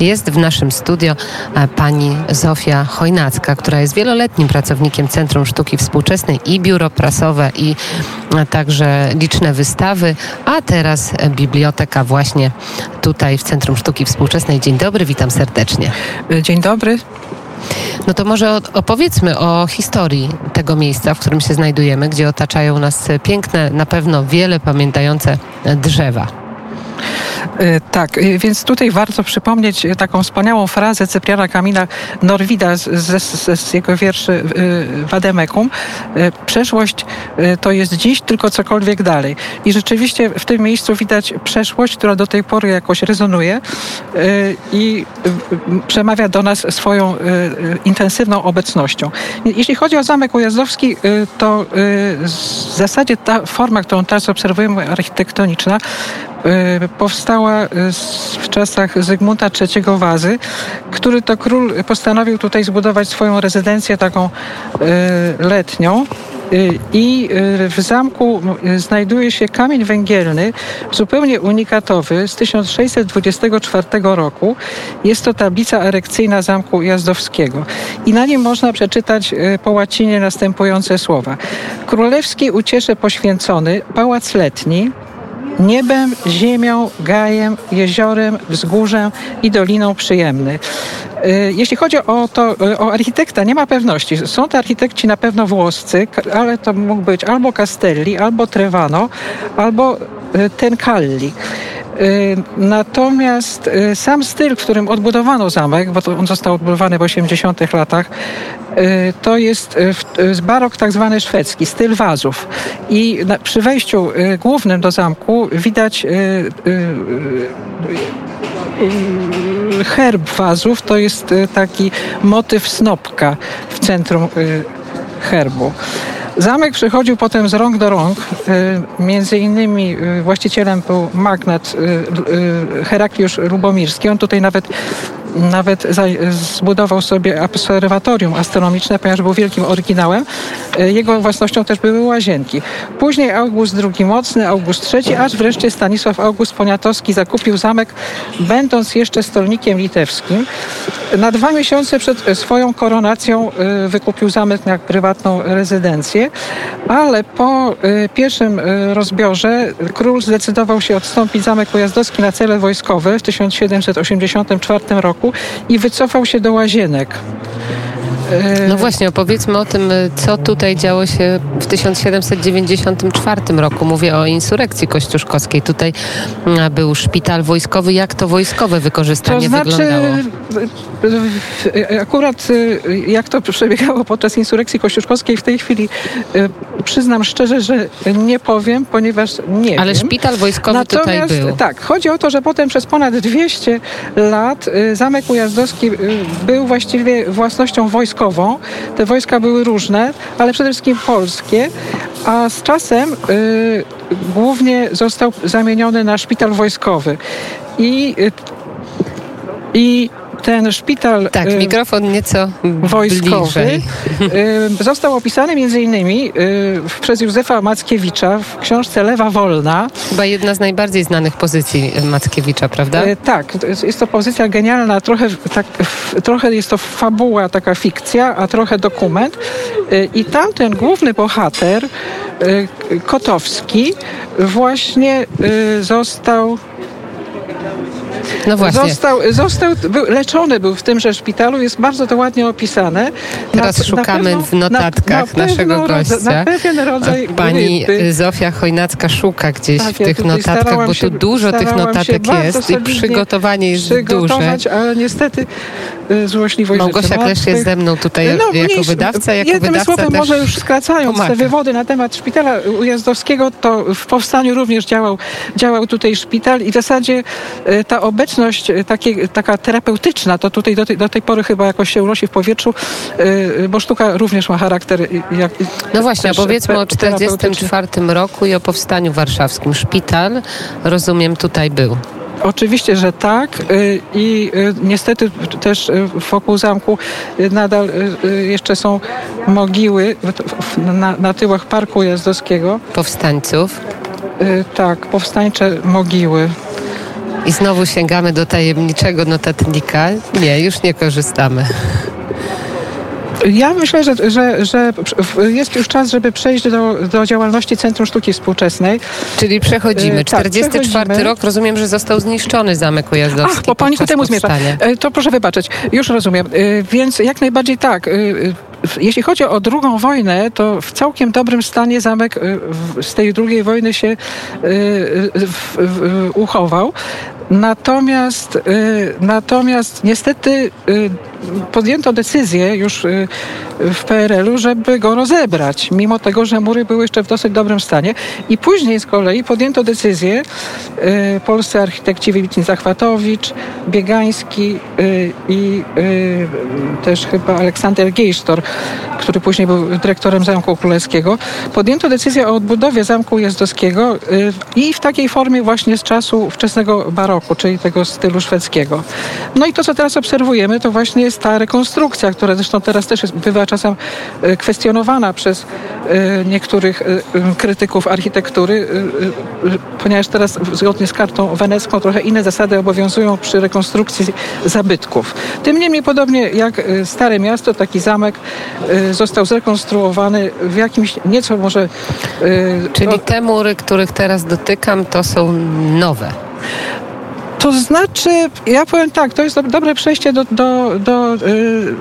Jest w naszym studio e, pani Zofia Chojnacka, która jest wieloletnim pracownikiem Centrum Sztuki Współczesnej i biuro prasowe i e, także liczne wystawy, a teraz biblioteka właśnie tutaj w Centrum Sztuki Współczesnej. Dzień dobry, witam serdecznie. Dzień dobry. No to może opowiedzmy o historii tego miejsca, w którym się znajdujemy, gdzie otaczają nas piękne, na pewno wiele pamiętające drzewa. E, tak, e, więc tutaj warto przypomnieć e, taką wspaniałą frazę Cypriana Kamila Norwida z, z, z jego wierszy Wademekum. Przeszłość to jest dziś, tylko cokolwiek dalej. I rzeczywiście w tym miejscu widać przeszłość, która do tej pory jakoś rezonuje i przemawia do nas swoją intensywną obecnością. Jeśli chodzi o Zamek Ujazdowski, to w zasadzie ta forma, którą teraz obserwujemy, architektoniczna, Y, powstała y, w czasach Zygmunta III Wazy, który to król postanowił tutaj zbudować swoją rezydencję taką y, letnią. I w zamku znajduje się kamień węgielny, zupełnie unikatowy, z 1624 roku. Jest to tablica erekcyjna Zamku Jazdowskiego. I na nim można przeczytać po łacinie następujące słowa. Królewski uciesze poświęcony, pałac letni, niebem, ziemią, gajem, jeziorem, wzgórzem i doliną przyjemny. Y, jeśli chodzi o, to, y, o architekta, nie ma pewności. Są to architekci na pewno włoscy, ale to mógł być albo Castelli, albo Trevano, albo y, Tencalli. Natomiast sam styl, w którym odbudowano zamek, bo on został odbudowany w 80 latach, to jest barok tak zwany szwedzki, styl wazów. I przy wejściu głównym do zamku widać herb wazów, to jest taki motyw snopka w centrum herbu. Zamek przechodził potem z rąk do rąk. Między innymi właścicielem był magnat Herakliusz Lubomirski. On tutaj nawet nawet zbudował sobie obserwatorium astronomiczne, ponieważ był wielkim oryginałem. E, jego własnością też były łazienki. Później August II Mocny, August III, aż wreszcie Stanisław August Poniatowski zakupił zamek, będąc jeszcze stolnikiem litewskim. Na dwa miesiące przed swoją koronacją e, wykupił zamek jak prywatną rezydencję, ale po e, pierwszym rozbiorze król zdecydował się odstąpić zamek ujazdowski na cele wojskowe w 1784 roku roku i wycofał się do łazienek. No właśnie, opowiedzmy o tym, co tutaj działo się w 1794 roku. Mówię o insurekcji kościuszkowskiej. Tutaj mm, był szpital wojskowy. Jak to wojskowe wykorzystanie to znaczy, wyglądało? Akurat y, jak to przebiegało podczas insurekcji kościuszkowskiej w tej chwili y, przyznam szczerze, że nie powiem, ponieważ nie Ale wiem. szpital wojskowy Natomiast, tutaj był. Tak, chodzi o to, że potem przez ponad 200 lat y, Zamek Ujazdowski był właściwie własnością wojskową. Te wojska były różne, ale przede wszystkim polskie, a z czasem y, głównie został zamieniony na szpital wojskowy. I, i ten szpital tak, y, mikrofon nieco wojskowy. Y, został opisany między innymi y, przez Józefa Mackiewicza w książce Lewa Wolna. Chyba jedna z najbardziej znanych pozycji Mackiewicza, prawda? Tak, jest to pozycja genialna, trochę, tak, trochę jest to fabuła, taka fikcja, a trochę dokument. I tamten główny bohater, Kotowski, właśnie został no właśnie. Został, został był, leczony był w tymże szpitalu, jest bardzo to ładnie opisane. Teraz na, szukamy na pewno, w notatkach na, naszego gościa. Na pewien rodzaj Pani grypy. Zofia Chojnacka szuka gdzieś tak, w tych ja notatkach, bo tu dużo tych notatek jest i przygotowanie jest duże. ale niestety złośliwość Małgosia Klesz jest ze mną tutaj no, jako wydawca. Jako jednym wydawca słowem, może już skracając pomaga. te wywody na temat szpitala ujazdowskiego, to w powstaniu również działał, działał tutaj szpital i w zasadzie y, ta obecność y, takie, taka terapeutyczna, to tutaj do tej, do tej pory chyba jakoś się unosi w powietrzu, bo sztuka również ma charakter jak, No właśnie, powiedzmy o 1944 roku i o powstaniu warszawskim. Szpital, rozumiem, tutaj był. Oczywiście, że tak y, i y, niestety też y, wokół zamku nadal jeszcze są mogiły na, na tyłach Parku Jazdowskiego. Powstańców? Tak, powstańcze mogiły. I znowu sięgamy do tajemniczego notatnika. Nie, już nie korzystamy. Ja myślę, że, że, że jest już czas, żeby przejść do, do działalności Centrum Sztuki Współczesnej. Czyli przechodzimy. 44 tak, przechodzimy. rok, rozumiem, że został zniszczony Zamek Ujazdowski. Ach, bo pani ku temu zmierza. To proszę wybaczyć. Już rozumiem. Więc jak najbardziej tak jeśli chodzi o drugą wojnę, to w całkiem dobrym stanie zamek z tej drugiej wojny się uchował. Natomiast, natomiast niestety podjęto decyzję już y, w PRL-u, żeby go rozebrać, mimo tego, że mury były jeszcze w dosyć dobrym stanie. I później z kolei podjęto decyzję, y, polscy architekci Wybitni Zachwatowicz, Biegański y, i też chyba Aleksander Geisztor, który później był dyrektorem Zamku Królewskiego, podjęto decyzję o odbudowie Zamku Jazdowskiego i w takiej formie właśnie z czasu wczesnego baroku, czyli tego stylu szwedzkiego. No i to, co teraz obserwujemy, to właśnie jest ta rekonstrukcja, która zresztą teraz też jest, bywa czasem e, kwestionowana przez e, niektórych e, krytyków architektury, ponieważ teraz zgodnie z kartą wenecką trochę inne zasady obowiązują przy rekonstrukcji zabytków. Tym niemniej podobnie jak Stare Miasto, taki zamek został zrekonstruowany w jakimś nieco może... Czyli te mury, których teraz dotykam, to są nowe. To znaczy, ja powiem tak, to jest dobre przejście do, do, do yy,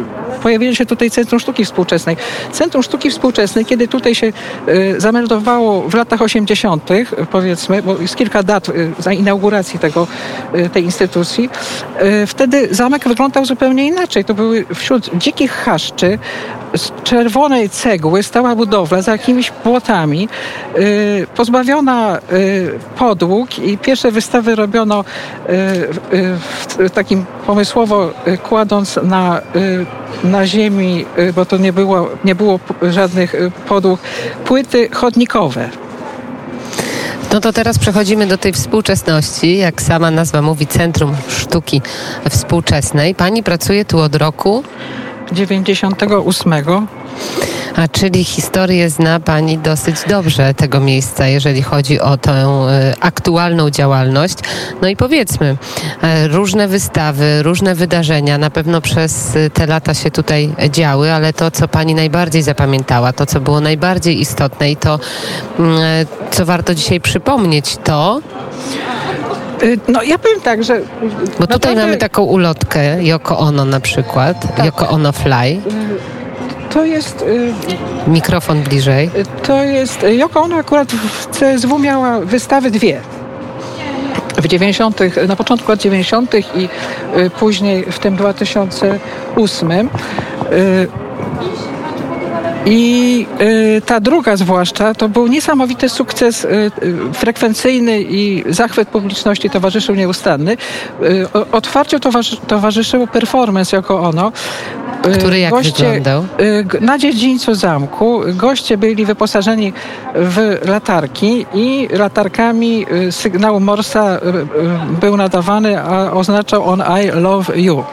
pojawienia się tutaj Centrum Sztuki Współczesnej. Centrum Sztuki Współczesnej, kiedy tutaj się yy, zameldowało w latach 80., powiedzmy, bo jest kilka dat yy, inauguracji tego, y, tej instytucji, y, wtedy zamek wyglądał zupełnie inaczej. To były wśród dzikich chaszczy, z czerwonej cegły stała budowla za jakimiś płotami, y, pozbawiona podłóg i pierwsze wystawy robiono takim pomysłowo kładąc na, na ziemi, bo to nie było, nie było żadnych podłóg, płyty chodnikowe. No to teraz przechodzimy do tej współczesności. Jak sama nazwa mówi, Centrum Sztuki Współczesnej. Pani pracuje tu od roku 98. A czyli historię zna Pani dosyć dobrze tego miejsca, jeżeli chodzi o tę e, aktualną działalność. No i powiedzmy, e, różne wystawy, różne wydarzenia na pewno przez te lata się tutaj działy, ale to, co Pani najbardziej zapamiętała, to, co było najbardziej istotne i to, mm, e, co warto dzisiaj przypomnieć, to y, no ja powiem tak, że... Bo tutaj naprawdę... mamy taką ulotkę, Yoko Ono na przykład, tak. Yoko Ono Fly. Y, to jest... Y, Mikrofon bliżej. To jest... Joko ona akurat w CSW miała wystawy dwie w 90., na początku lat 90. i y, później w tym 2008. Y, I ta druga zwłaszcza to był niesamowity sukces frekwencyjny i zachwyt publiczności towarzyszył nieustanny. Otwarciu towarzyszył performance jako ono. Który jak goście, wyglądał? Y, na dziedzińcu zamku goście byli wyposażeni w latarki i latarkami y, sygnał Morsa y, był nadawany, a oznaczał on I love you.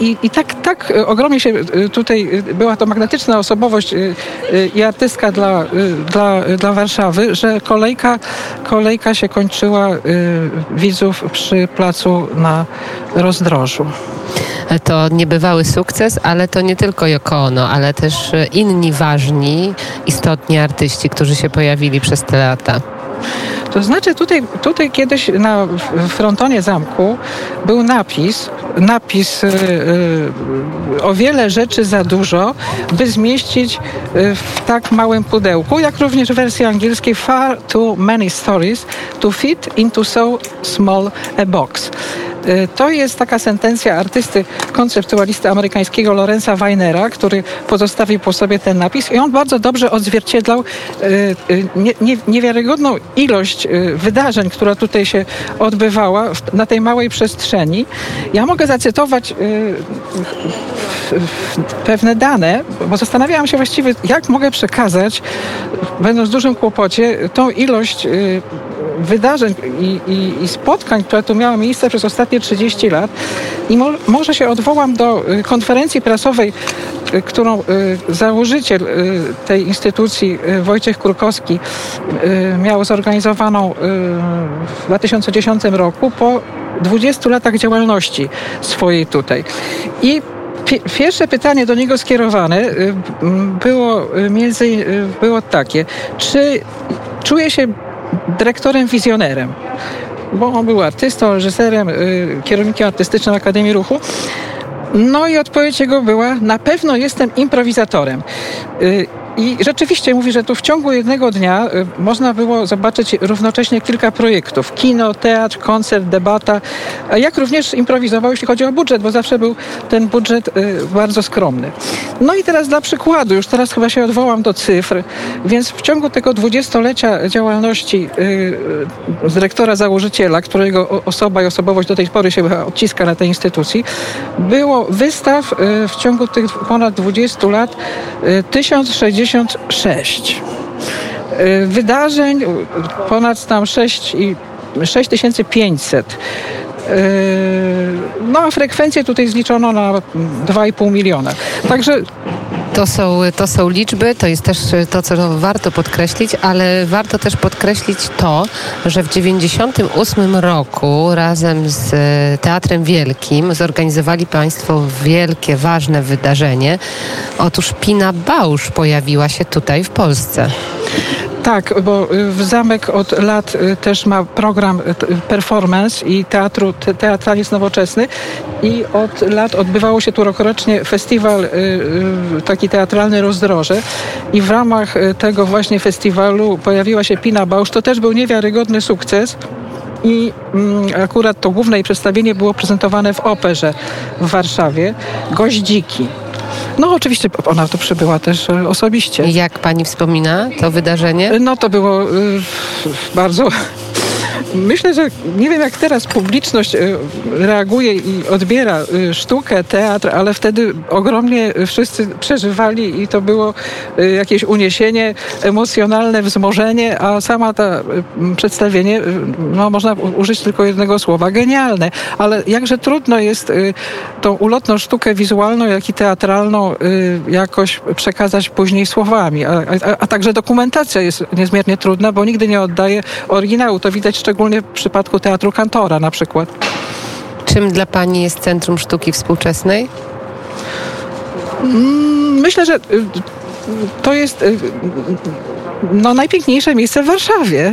I, I, tak, tak ogromnie się tutaj była to magnetyczna osobowość i artystka dla, dla, dla Warszawy, że kolejka, kolejka się kończyła widzów przy placu na rozdrożu to niebywały sukces, ale to nie tylko Yoko Ono, ale też inni ważni, istotni artyści, którzy się pojawili przez te lata. To znaczy tutaj, tutaj kiedyś na frontonie zamku był napis, napis yy, yy, o wiele rzeczy za dużo, by zmieścić yy, w tak małym pudełku, jak również w wersji angielskiej far too many stories to fit into so small a box. Y, to jest taka sentencja artysty, konceptualisty amerykańskiego Lorenza Weinera, który pozostawił po sobie ten napis i on bardzo dobrze odzwierciedlał y, y, niewiarygodną ilość wydarzeń, która tutaj się odbywała na tej małej przestrzeni. Ja mogę zacytować pewne dane, bo zastanawiałam się właściwie, jak mogę przekazać, będąc w dużym kłopocie, tą ilość wydarzeń i, i, i, spotkań, które tu miały miejsce przez ostatnie 30 lat. I mo, może się odwołam do konferencji prasowej, którą założyciel tej instytucji, Wojciech Kurkowski, miał zorganizowaną w 2010 roku po 20 latach działalności swojej tutaj. I Pierwsze pytanie do niego skierowane y, było y, między y, było takie, czy czuje się dyrektorem wizjonerem? Bo on był artystą, reżyserem, kierownikiem artystycznym Akademii Ruchu. No i odpowiedź jego była: Na pewno jestem improwizatorem. I rzeczywiście mówi, że tu w ciągu jednego dnia y, można było zobaczyć równocześnie kilka projektów. Kino, teatr, koncert, debata, jak również improwizował, jeśli chodzi o budżet, bo zawsze był ten budżet y, bardzo skromny. No i teraz dla przykładu, już teraz chyba się odwołam do cyfr, więc w ciągu tego dwudziestolecia działalności y, dyrektora założyciela, którego osoba i osobowość do tej pory się odciska na tej instytucji, było wystaw w ciągu tych ponad 20 lat 1060 66. Y, wydarzeń ponad tam 6 i 6500. Y, no a frekwencję tutaj zliczono na 2,5 miliona. Także to są, to są liczby, to jest też to, co warto podkreślić, ale warto też podkreślić to, że w 1998 roku razem z Teatrem Wielkim zorganizowali Państwo wielkie, ważne wydarzenie. Otóż Pina Bausz pojawiła się tutaj w Polsce. Tak, bo w Zamek od lat y, też ma program y, performance i teatru, teatralizm nowoczesny i od lat odbywało się tu rokrocznie festiwal y, taki teatralny Rozdroże i w ramach tego właśnie festiwalu pojawiła się Pina Bausz. To też był niewiarygodny sukces i mm, akurat to główne przedstawienie było prezentowane w operze w Warszawie. Goździki. No oczywiście ona tu przybyła też e, osobiście. Jak pani wspomina to wydarzenie? No to było y, bardzo Myślę, że nie wiem jak teraz publiczność y, reaguje i odbiera y, sztukę, teatr, ale wtedy ogromnie wszyscy przeżywali i to było y, jakieś uniesienie emocjonalne, wzmożenie, a sama ta przedstawienie, no można użyć tylko jednego słowa, genialne. Ale jakże trudno jest tą ulotną sztukę wizualną, jak i teatralną jakoś przekazać później słowami. A, a, a także dokumentacja jest niezmiernie trudna, bo nigdy nie oddaje oryginału. To widać szczególnie w przypadku Teatru Kantora na przykład. Czym dla Pani jest Centrum Sztuki Współczesnej? Mm, myślę, że y, to jest y, no, najpiękniejsze miejsce w Warszawie,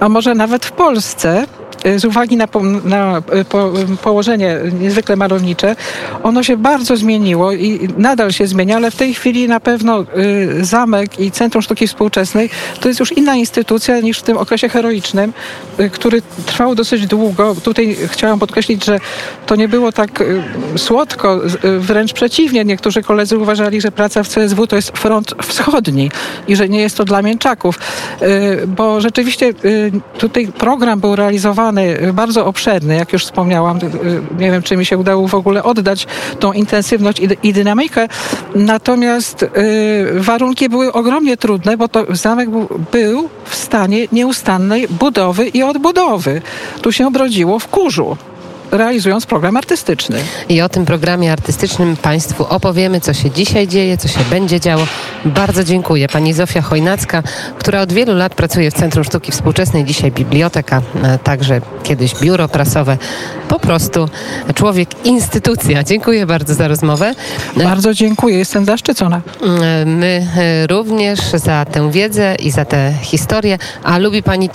a może nawet w Polsce. Y, z uwagi na, po, na y, po, położenie niezwykle malownicze, ono się bardzo zmieniło i nadal się zmienia, ale w tej chwili na pewno y, zamek i Centrum Sztuki Współczesnej to jest już inna instytucja niż w tym okresie heroicznym, który trwał dosyć długo. Tutaj chciałam podkreślić, że to nie było tak słodko, wręcz przeciwnie. Niektórzy koledzy uważali, że praca w CSW to jest front wschodni i że nie jest to dla mięczaków, bo rzeczywiście tutaj program był realizowany Bardzo obszerny, jak już wspomniałam. Y, nie wiem, czy mi się udało w ogóle oddać tą intensywność i, i dynamikę. Natomiast y, warunki były ogromnie trudne, bo to zamek był, był w stanie nieustannej budowy i odbudowy. Tu się brodziło w kurzu realizując program artystyczny. I o tym programie artystycznym Państwu opowiemy, co się dzisiaj dzieje, co się będzie działo. Bardzo dziękuję. Pani Zofia Chojnacka, która od wielu lat pracuje w Centrum Sztuki Współczesnej, dzisiaj biblioteka, także kiedyś biuro prasowe. Po prostu człowiek, instytucja. Dziękuję bardzo za rozmowę. Bardzo dziękuję, jestem zaszczycona. My również za tę wiedzę i za tę historię. A lubi Pani